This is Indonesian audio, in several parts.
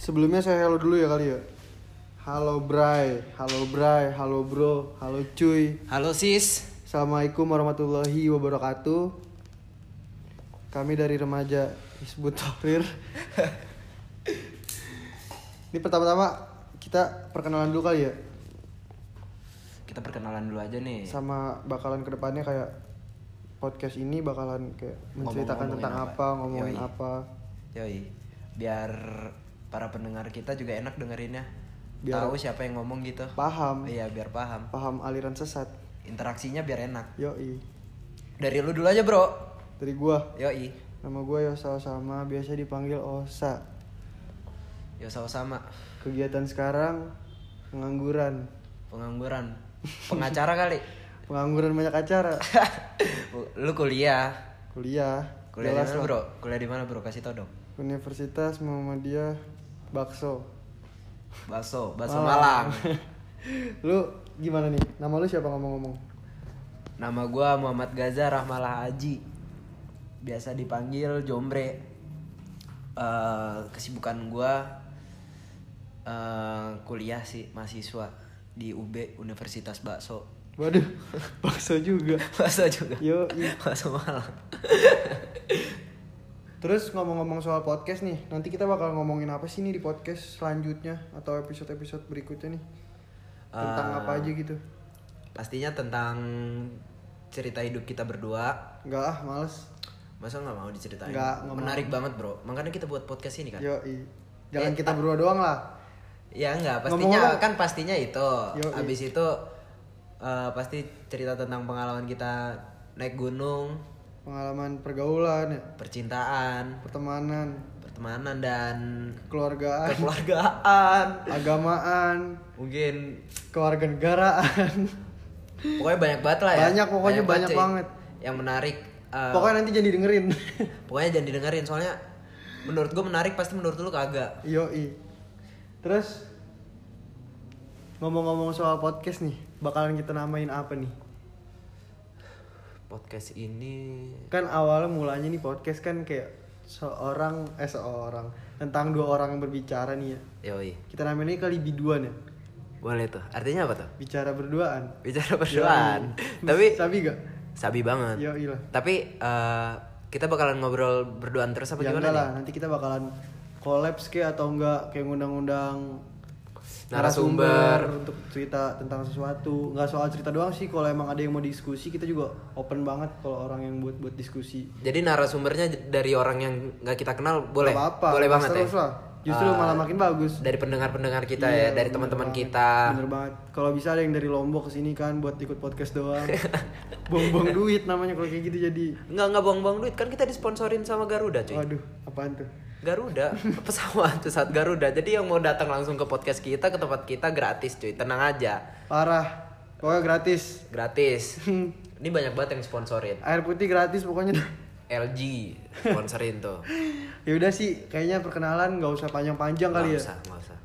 Sebelumnya saya hello dulu ya kali ya. Halo Bray, halo Bray, halo bro, halo cuy. Halo sis. Assalamualaikum warahmatullahi wabarakatuh. Kami dari remaja Hizbut Tahrir. Ini pertama-tama kita perkenalan dulu kali ya. Kita perkenalan dulu aja nih. Sama bakalan ke depannya kayak podcast ini bakalan kayak menceritakan tentang apa? apa, ngomongin Yoi. apa. Yoi. Biar para pendengar kita juga enak dengerinnya. Biar- Tahu siapa yang ngomong gitu. Paham, Iya, biar paham. paham aliran sesat. Interaksinya biar enak. Yoi. Dari lu dulu aja, Bro. Dari gua, Yoi. nama gua Yosa Osama, biasa dipanggil Osa. Ya sama-sama. Kegiatan sekarang pengangguran. Pengangguran. Pengacara kali. Pengangguran banyak acara. lu kuliah. Kuliah. Kuliah di mana. Bro? Kuliah di mana, Bro? Kasih tau dong. Universitas Muhammadiyah Bakso. Baso, Baso Malang. Malang. lu gimana nih? Nama lu siapa ngomong-ngomong? Nama gua Muhammad Gaza Rahmalah Haji. Biasa dipanggil Jombre. Eh, kesibukan gua eh, kuliah sih mahasiswa di UB Universitas Bakso. Waduh, bakso juga. Bakso juga. Yo, Bakso Malang. Terus ngomong-ngomong soal podcast nih, nanti kita bakal ngomongin apa sih nih di podcast selanjutnya atau episode-episode berikutnya nih? Tentang Eh, apa aja gitu? Pastinya tentang cerita hidup kita berdua. Enggak ah, males. Masa nggak mau diceritain? Nggak, nggak Menarik banget bro. Makanya kita buat podcast ini kan. Yo, Jangan Eh, kita ah. berdua doang lah. Ya enggak, pastinya kan pastinya itu. Yoi. Habis itu eh, pasti cerita tentang pengalaman kita naik gunung, Pengalaman pergaulan, ya, percintaan, pertemanan, pertemanan dan keluargaan, kekeluargaan. agamaan, Mungkin kewarganegaraan. pokoknya banyak banget lah ya. Banyak, pokoknya banyak cuy. banget. Yang menarik eh, Pokoknya nanti jadi dengerin. pokoknya jangan didengerin soalnya menurut gue menarik pasti menurut lu kagak. Yoi. Terus ngomong-ngomong soal podcast nih, bakalan kita namain apa nih? Podcast ini Kan awalnya mulanya nih podcast kan kayak seorang eh seorang tentang dua orang yang berbicara nih ya. yoi. Kita namain ini kali biduan ya. Boleh tuh. Artinya apa tuh? Bicara berduaan. Bicara berduaan. Tapi Sabi gak? sabi banget. Yoi lah. Tapi eh, kita bakalan ngobrol berduaan terus apa gimana lah, nih? nanti kita bakalan kolaps kayak atau enggak kayak ngundang-undang Narasumber. untuk cerita tentang sesuatu nggak soal cerita doang sih kalau emang ada yang mau diskusi kita juga open banget kalau orang yang buat buat diskusi Jadi narasumbernya dari orang yang nggak kita kenal boleh? Nggak apa-apa Boleh banget ya. lah justru Ah, malah makin bagus Dari pendengar-pendengar kita Iya, ya, dari teman-teman kita. bener banget kalau bisa ada yang dari lombok ke sini kan buat ikut podcast doang buang-buang duit namanya kalau kayak gitu jadi Nggak nggak buang-buang duit kan kita disponsorin sama Garuda cuy. waduh apaan tuh Garuda pesawat pesawat Garuda. Jadi yang mau datang langsung ke podcast kita ke tempat kita gratis cuy. Tenang aja, parah pokoknya gratis gratis. Ini banyak banget yang sponsorin. air putih gratis pokoknya LG sponsorin tuh. ya udah sih kayaknya perkenalan nggak usah panjang-panjang kali ya usah, nggak usah.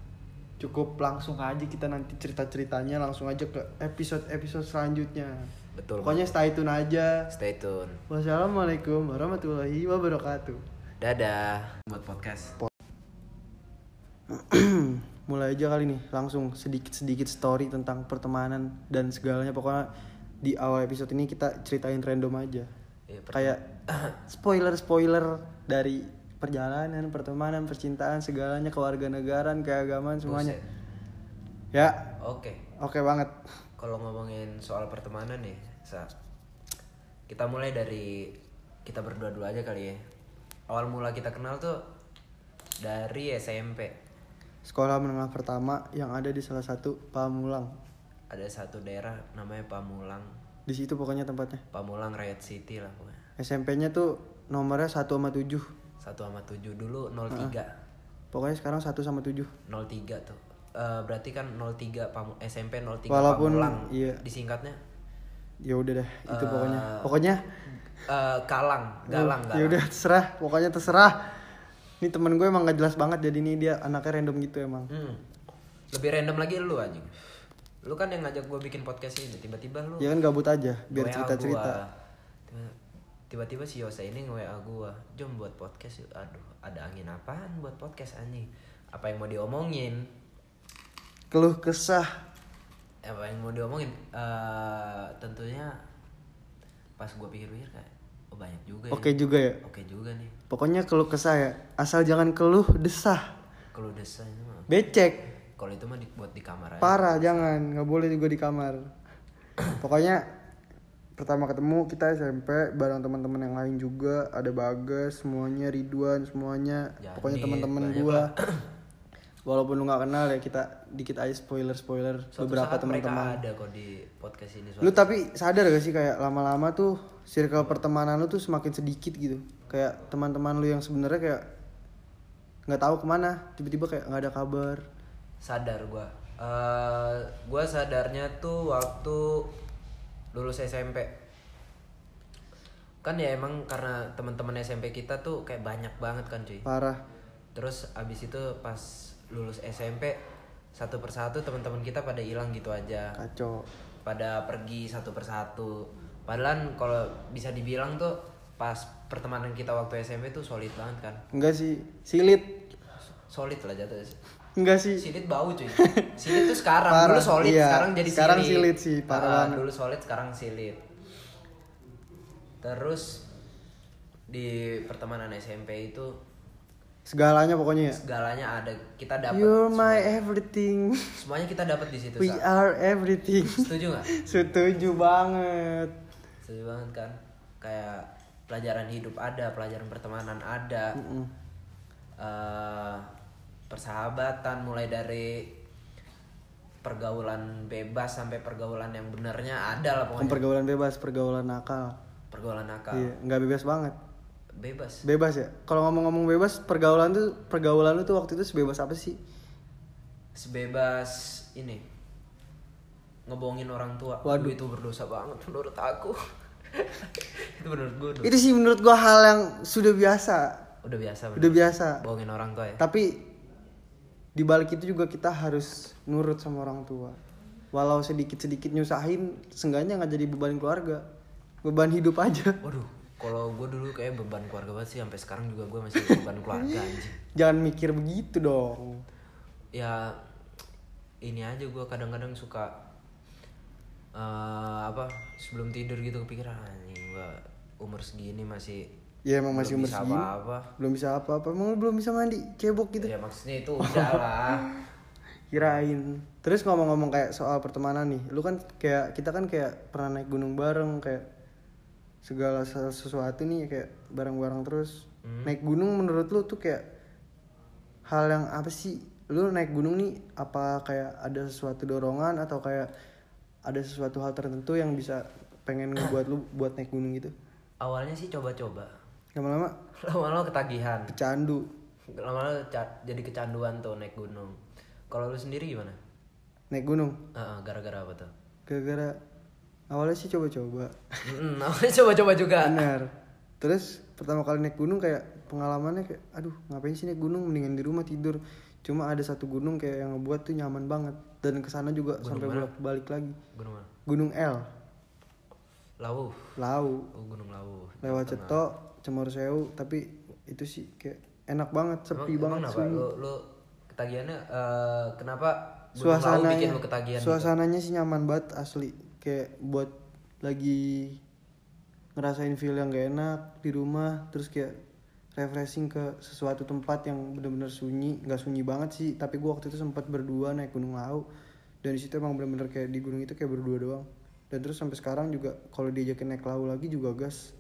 cukup langsung aja kita nanti cerita ceritanya langsung aja ke episode episode selanjutnya Betul. pokoknya stay tune aja Stay tune. wassalamualaikum warahmatullahi wabarakatuh Dadah. Buat podcast. mulai aja kali nih langsung sedikit sedikit story tentang pertemanan dan segalanya pokoknya di awal episode ini kita ceritain random aja per- kayak spoiler spoiler dari perjalanan pertemanan percintaan segalanya kewarganegaraan keagamaan semuanya ya Oke. oke banget Kalau ngomongin soal pertemanan nih, Sa, kita mulai dari kita berdua dulu aja kali ya. Awal mula kita kenal tuh dari SMP. sekolah menengah pertama yang ada di salah satu Pamulang Ada satu daerah namanya Pamulang. di situ pokoknya tempatnya Pamulang Riot City lah pokoknya. SMP-nya tuh nomornya 1 sama 7 Satu sama tujuh dulu 03. pokoknya sekarang 1 sama 7 03 tuh. Eh, berarti kan 03 Pamu SMP 03 Walaupun, Pamulang. iya. Disingkatnya ya udah deh itu Eh, pokoknya pokoknya eh, Galang, Galang, ya udah terserah pokoknya terserah ini temen gue emang gak jelas banget jadi ini dia anaknya random gitu emang Hmm. Lebih random lagi lu anjing. Lu kan yang ngajak gue bikin podcast ini, tiba-tiba lu ya kan gabut aja biar WA cerita cerita gua. Tiba- Tiba-tiba si Yosa ini nge-WA gua, "Jom buat podcast yuk." Aduh, ada angin apaan buat podcast anjing? apa yang mau diomongin keluh kesah apa yang mau diomongin? Eh, tentunya pas gue pikir-pikir kayak oh banyak juga oke ya. juga ya? Oke juga nih. Pokoknya keluh kesah ya. Asal jangan keluh desah. Kalau desa ini mah. Becek. Kalau itu mah dibuat di kamar aja. Parah jangan. Nggak boleh juga di kamar. Pokoknya pertama ketemu kita SMP bareng teman-teman yang lain juga. Ada Bagas semuanya Ridwan semuanya. Jadi, pokoknya teman-teman gua walaupun lu nggak kenal ya kita dikit aja spoiler spoiler Suatu beberapa teman-teman. ada kok di podcast ini lu tapi sadar gak sih kayak lama-lama tuh circle pertemanan lu tuh semakin sedikit gitu? Kayak teman-teman lu yang sebenarnya kayak nggak tahu ke mana tiba-tiba kayak nggak ada kabar. Sadar gua. Eh, gua sadarnya tuh waktu lulus SMP kan ya emang karena teman-teman SMP kita tuh kayak banyak banget kan cuy. Parah. Terus abis itu pas lulus SMP satu persatu teman-teman kita pada hilang gitu aja kacau pada pergi satu persatu padahal kalau bisa dibilang tuh pas pertemanan kita waktu SMP tuh solid banget kan enggak sih silit solid lah jatuh enggak sih Silit bau cuy. Silit tuh sekarang, Parah, dulu solid, iya. sekarang jadi Sekarang silit. silit sih, parah Ah, banget. Dulu solid, sekarang silit. Terus di pertemanan SMP itu segalanya pokoknya ya segalanya ada. Kita dapat you're my semuanya. everything semuanya kita dapat di situ. we Sa. are everything Setuju nggak? setuju banget Setuju banget kan? Kayak pelajaran hidup ada, pelajaran pertemanan ada. Mm-mm. eh persahabatan mulai dari pergaulan bebas sampai pergaulan yang benernya ada lah pokoknya pergaulan bebas pergaulan nakal pergaulan nakal iya nggak bebas banget bebas. Bebas ya? Kalau ngomong-ngomong bebas pergaulan tuh pergaulan lu tuh waktu itu sebebas apa sih? Sebebas ini. Ngebohongin orang tua. Waduh. itu berdosa banget menurut aku. Itu menurut gue itu sih menurut gua hal yang sudah biasa. Udah biasa bener. udah biasa. Bohongin orang tua ya? Tapi di balik itu juga kita harus nurut sama orang tua. Walau sedikit sedikit nyusahin seenggaknya nggak jadi beban keluarga. Beban hidup aja. Waduh kalau gue dulu kayak beban keluarga banget sih sampai sekarang juga gue masih beban keluarga anjing. Jangan mikir begitu dong. Ya ini aja gue kadang-kadang suka eh, apa sebelum tidur gitu kepikiran anjing gue umur segini masih ya emang masih belum umur segini. apa-apa. Belum bisa apa-apa. Emang lu belum bisa mandi cebok gitu. Ya maksudnya itu udah lah. Kirain. Terus ngomong-ngomong kayak soal pertemanan nih lu kan kayak kita kan kayak pernah naik gunung bareng kayak segala se- sesuatu nih kayak bareng-bareng terus. Naik gunung menurut lu tuh kayak hal yang apa sih? Lu naik gunung nih apa kayak ada sesuatu dorongan atau kayak ada sesuatu hal tertentu yang bisa pengen ngebuat lu buat naik gunung gitu? Awalnya sih coba-coba. Lama-lama? Lama-lama ketagihan. Pecandu lama-lama jadi kecanduan tuh naik gunung. Kalau lu sendiri gimana? Naik gunung? Ah, ah, gara-gara apa tuh? Gara-gara awalnya sih coba-coba. Mm, awalnya coba-coba juga. Benar terus pertama kali naik gunung kayak pengalamannya kayak aduh ngapain sih naik gunung? Mendingan di rumah tidur. Cuma ada satu gunung kayak yang ngebuat tuh nyaman banget. Dan ke sana juga sampai bolak balik lagi. Gunung mana? Gunung L Lawu Lau oh gunung Lawu lewat cetok cemor sewu tapi itu sih kayak enak banget sepi emang, banget emang lu, lu ketagihannya eh, kenapa Gunung Lawu bikin lu ketagihan gitu? suasananya sih nyaman banget asli kayak buat lagi ngerasain feel yang gak enak di rumah terus kayak refreshing ke sesuatu tempat yang bener-bener sunyi. Nggak sunyi banget sih tapi gua waktu itu sempat berdua naik gunung lau. Dan di situ emang bener-bener kayak di gunung itu kayak berdua doang. Dan terus sampai sekarang juga kalau diajakin naik lau lagi juga gas.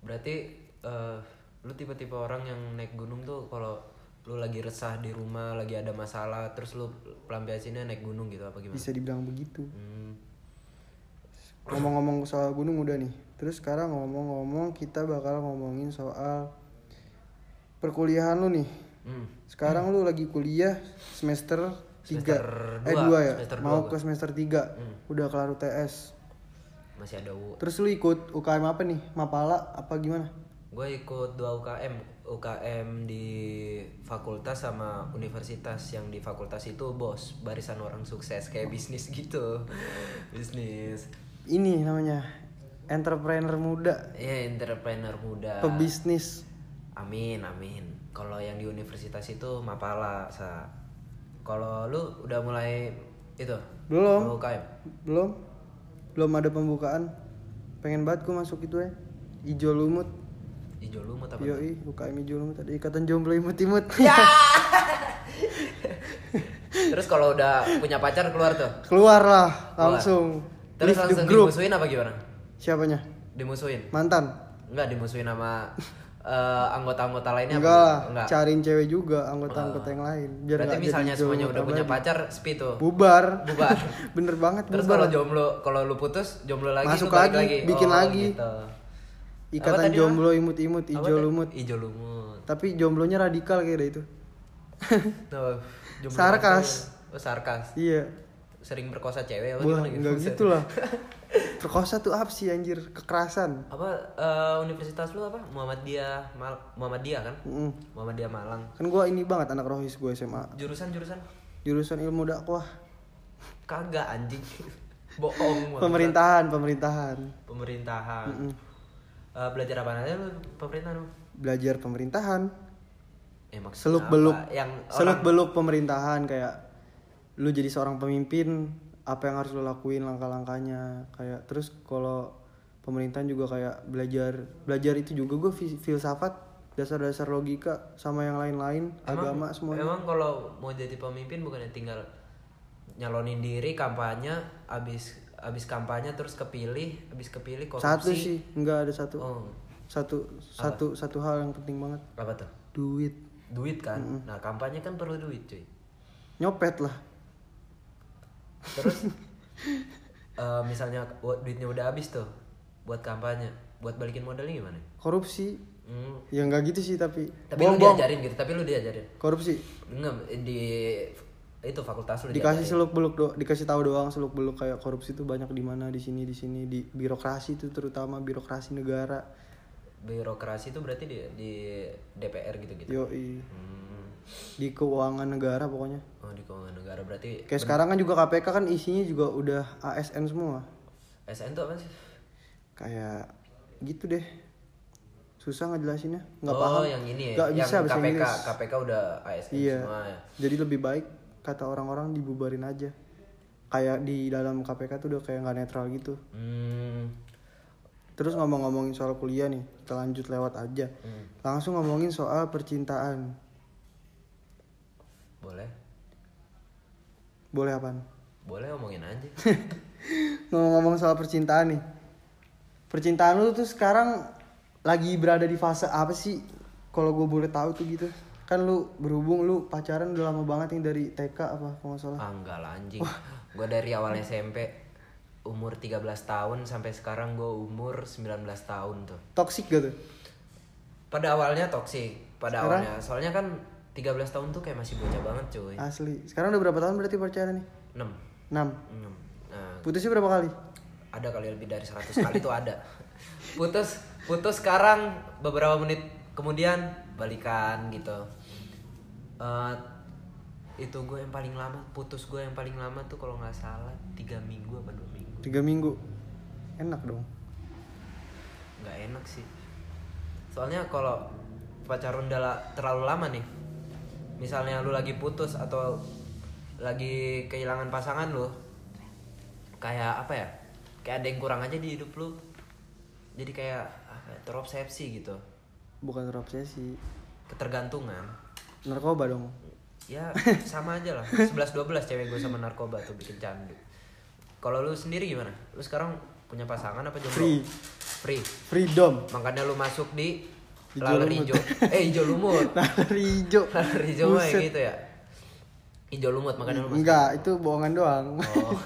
Berarti eh, lu tipe-tipe orang yang naik gunung tuh kalau lu lagi resah di rumah lagi ada masalah terus lu pelampiasinnya naik gunung gitu apa gimana? Bisa dibilang begitu. Hmm, ngomong-ngomong soal gunung udah nih. Terus sekarang ngomong-ngomong kita bakal ngomongin soal perkuliahan lu nih. Hmm. sekarang lu lagi kuliah semester 3 Semester eh dua, 2 ya? mau ke semester 3 Hmm. udah kelar UTS masih ada U. Terus lu ikut UKM apa nih? Mapala apa gimana? Gue ikut dua UKM UKM di fakultas sama universitas yang di fakultas itu bos. Barisan orang sukses kayak bisnis gitu. Bisnis ini namanya entrepreneur muda. Ya entrepreneur muda. Pebisnis. Amin amin. Kalau yang di universitas itu mapala sa. Kalau lu udah mulai itu? Belum. UKM belum. Belum ada pembukaan. Pengen banget gue masuk itu ya. Ijo lumut. Hijau lumut apa yoi UKM ijo lumut ada ikatan jomblo imut imut Ya. terus kalau udah punya pacar keluar tuh? Keluar lah langsung terus Leave the langsung group. dimusuhin apa gimana? Siapanya? Dimusuhin. Mantan? Enggak dimusuhin sama eh, anggota-anggota lainnya enggak apa? enggak. cariin cewek juga anggota-anggota yang lain biar berarti misalnya semuanya udah punya pacar sepi tuh. Bubar. Bubar. Bener banget terus kalau jomblo kalau lu putus jomblo lagi Masuk balik lagi, bikin Oh, lagi. gitu. Apa ikatan tadi, jomblo imut imut Apa ijo lumut. Ijo lumut. tapi jomblonya radikal kayak itu. Tuh, Sarkas. Oh, sarkas. iya Sering berkosa cewek apa Wah, gimana gitu? enggak gitu lah. Perkosa tuh apa sih anjir? Kekerasan. Apa eh, universitas lu apa? Muhammadiyah Mal Muhammadiyah kan? Mm. Muhammadiyah Malang. Kan gua ini banget anak rohis gue SMA. Jurusan-jurusan Jurusan ilmu dakwah. kagak anjing. Bohong. Pemerintahan, pemerintahan. Pemerintahan. Mm-mm. Eh, belajar apa aja lu pemerintahan lu? Belajar pemerintahan. Eh, Seluk beluk. Yang Seluk orang- beluk pemerintahan kayak lu jadi seorang pemimpin, apa yang harus lu lakuin langkah-langkahnya? Kayak terus kalau pemerintahan juga kayak belajar belajar itu juga. Gue filsafat dasar-dasar logika sama yang lain-lain agama semuanya. Emang kalau mau jadi pemimpin bukannya tinggal nyalonin diri kampanye abis abis kampanye terus kepilih abis kepilih korupsi? Satu sih nggak ada satu. Oh. Satu satu satu hal yang penting banget. Apa tuh? Duit. Duit kan? Nah kampanye kan perlu duit cuy. Nyopet lah terus eh, misalnya buat duitnya udah habis tuh buat kampanye buat balikin modalnya gimana? Korupsi. Hmm. ya nggak gitu sih tapi tapi lu bohong diajarin gitu tapi lu diajarin. Korupsi. Enggak di itu fakultas lu dikasih seluk beluk do dikasih tahu doang seluk beluk kayak korupsi itu banyak di mana di sini di sini di birokrasi itu terutama birokrasi negara. Birokrasi itu berarti di di DPR gitu gitu yoi. Hmm. Di keuangan negara pokoknya. Oh di keuangan negara. Berarti kayak sekarang kan juga KPK kan isinya juga udah ASN semua. SN tuh apa sih? Kayak gitu deh. Susah ngejelasinnya. Nggak oh, paham. yang ini ya? Nggak yang bisa bahasa KPK Inggris. KPK udah ASN iya. semua ya? Jadi lebih baik kata orang-orang dibubarin aja. Kayak di dalam KPK tuh udah kayak nggak netral gitu. Hmm. terus ngomong-ngomongin soal kuliah nih kita lanjut lewat aja. Hmm. langsung ngomongin soal percintaan boleh. Boleh apaan? Boleh omongin aja. Ngomong-ngomong soal percintaan nih. Percintaan lu tuh sekarang lagi berada di fase apa sih? Kalau gue boleh tahu tuh gitu. Kan lu berhubung lu pacaran udah lama banget nih dari TK apa kalau nggak salah. Ah enggak lah anjing. Gue dari awal SMP umur 13 tahun sampai sekarang gue umur 19 tahun tuh. Gak tuh? Pada awalnya toksik pada Sekarang? awalnya. Soalnya kan 13 tahun tuh kayak masih bocah banget cuy. Asli. Sekarang udah berapa tahun berarti pacaran nih? 6 6 6 nah. Putusnya berapa kali? Ada kali lebih dari 100 kali tuh ada. Putus putus sekarang beberapa menit kemudian balikan gitu. Eh, itu gue yang paling lama putus gue yang paling lama tuh kalau nggak salah tiga minggu apa dua minggu. Tiga minggu? Enak dong. Nggak enak sih. Soalnya kalau pacaran udah la- terlalu lama nih misalnya lu lagi putus atau lagi kehilangan pasangan lu kayak apa ya? Kayak ada yang kurang aja di hidup lu. Jadi kayak ya, terobsesi gitu. Bukan terobsesi. Ketergantungan. Narkoba dong. Ya sama aja lah. 11 12 cewek gue sama narkoba tuh bikin candu. Kalau lu sendiri gimana? Lu sekarang punya pasangan apa jomblo? Free. free. Freedom. Makanya lu masuk di laler hijau eh hijau lumut lari hijau laler hijau mah gitu ya hijau lumut makanya lu enggak itu bohongan doang oh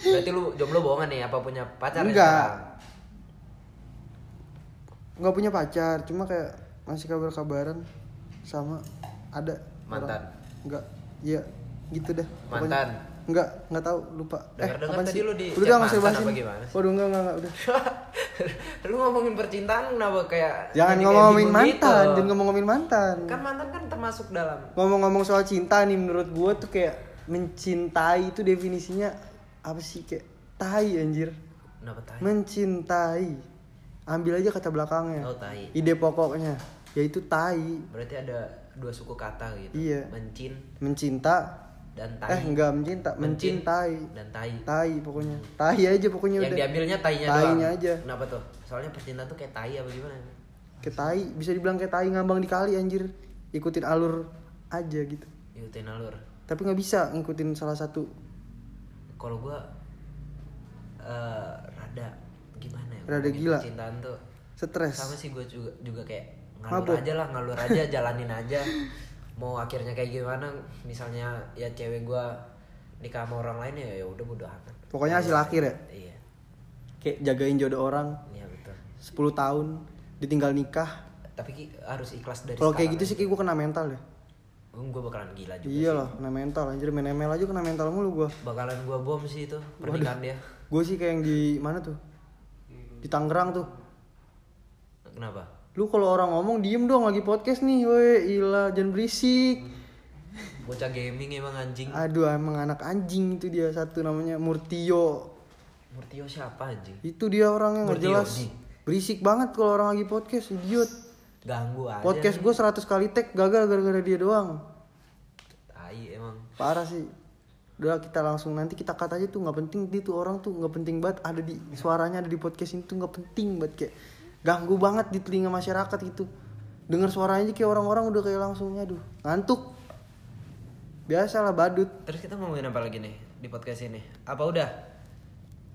berarti lu jomblo bohongan nih apa punya pacar ya Enggak. sekarang? nggak punya pacar cuma kayak masih kabar-kabaran sama ada Mantan? orang. nggak iya gitu dah pokoknya. mantan nggak nggak tahu lupa Dengar-dengar apaan tadi sih? lu di udah chat nggak usah bahasin sih? waduh enggak enggak enggak udah lu ngomongin percintaan kenapa kayak jangan jadi kayak ngomongin bingung mantan gitu? jangan ngomongin mantan. Kan mantan kan termasuk dalam. Ngomong-ngomong soal cinta nih menurut gua tuh kayak mencintai itu definisinya apa sih? Kayak tai anjir. Kenapa tahu mencintai. Ambil aja kata belakangnya. Oh tai. Ide pokoknya. Ya itu tai. Berarti ada dua suku kata gitu. Iya. Mencin mencinta dan eh tai. enggak mencinta Mencin mencintai dan tai. tai pokoknya tai aja pokoknya Yang udah diambilnya tainya, Tainya doang. aja. Kenapa tuh? Soalnya percintaan tuh kayak tai apa gimana? kayak tai bisa dibilang kayak tai ngambang di kali anjir ikutin alur aja gitu Ikutin alur. tapi nggak bisa ngikutin salah satu Kalau gua eh rada gimana ya? Rada gila. Percintaan tuh stres sama sih gue juga juga kayak ngalur Mabuk. aja lah ngalur aja jalanin aja mau akhirnya kayak gimana misalnya ya cewek gue nikah sama orang lain ya ya udah bodo amat. Pokoknya hasil akhir ya? Iya. Kayak jagain jodoh orang iya betul. 10 tahun ditinggal nikah. Tapi Ki, harus ikhlas dari kalau kayak gitu sih kayak gue kena mental ya. Gue bakalan gila juga iya lah kena mental. Anjir main ML aja kena mental mulu gue bakalan gue bom sih itu pernikahan dia. Gue sih kayak yang di mana tuh? Di Tangerang tuh. Kenapa lu kalau orang ngomong diem dong lagi podcast nih woi ilah jangan berisik. Bocah gaming emang anjing. Aduh emang anak anjing itu dia satu namanya Murtio. Murtio siapa anjing? Itu dia orang yang nggak Murtio, jelas. Di. berisik banget kalau orang lagi podcast idiot. Ganggu aja. Podcast gue 100 kali tag gagal gara-gara dia doang. Tai emang. Parah sih. Udah kita langsung nanti kita kata aja tuh nggak penting. Dia tuh orang tuh nggak penting banget. Ada di suaranya ada di podcast ini tuh nggak penting banget kayak ganggu banget di telinga masyarakat gitu. Dengar suaranya aja kayak orang-orang udah kayak langsung aduh ngantuk. Biasa lah badut. Terus kita ngomongin apa lagi nih di podcast ini? Apa udah?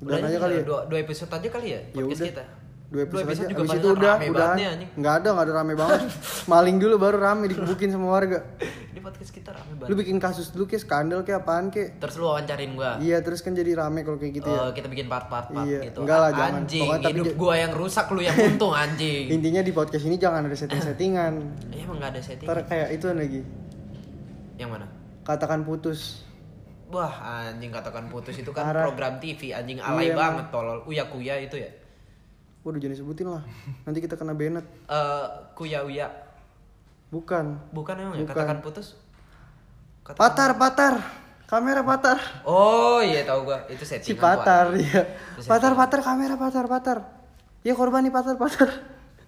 Udahan Udah aja kali ya? dua, dua episode aja kali ya ya podcast udah. kita dua episode, aja juga abis paling itu udah udah nggak ada nggak ada rame banget maling dulu baru rame dikebukin sama warga Ini podcast kita rame banget. lu bikin kasus dulu kayak skandal kayak apaan kayak Terus lu wawancarin gua. iya terus kan jadi rame kalau kayak gitu ya Oh, kita bikin part-part part Iya, gitu. enggak lah, jangan. Anjing, Pokoknya tapi hidup gua yang rusak lu yang untung anjing. intinya di podcast ini jangan ada setting-settingan Eh, emang gak ada setting. ntar kayak itu lagi Yang mana? katakan putus Wah, anjing katakan putus itu kan Parah. program TV anjing alay Iya, banget tolol. Uya kuya itu ya. Waduh jangan disebutin lah nanti kita kena banned Eh, kuya uya. bukan Bukan emang ya Bukan. katakan putus. Katakan- patar patar kamera patar Oh, iya tahu gua. Itu setting. si patar ya Terus patar patar kamera patar patar ya korban nih patar patar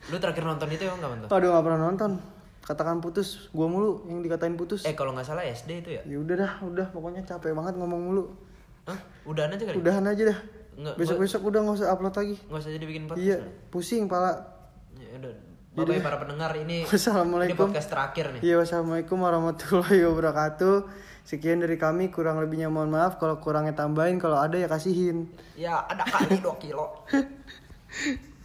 Lu terakhir nonton itu emang kapan tuh? aduh nggak pernah nonton katakan putus gua mulu yang dikatain putus Eh, kalau nggak salah SD itu ya? ya udah dah udah pokoknya capek banget ngomong mulu Hah? Udahan aja kali? udahan aja dah Nggak, besok besok udah nggak usah upload lagi Nggak usah jadi bikin podcast. iya pusing pala Ya udah. Bapak para pendengar ini ini Wassalamualaikum. podcast terakhir nih. Iya wassalamualaikum warahmatullahi wabarakatuh Sekian dari kami kurang lebihnya mohon maaf Kalau kurangnya tambahin kalau ada ya kasihin Ya ada kali 2 kilo.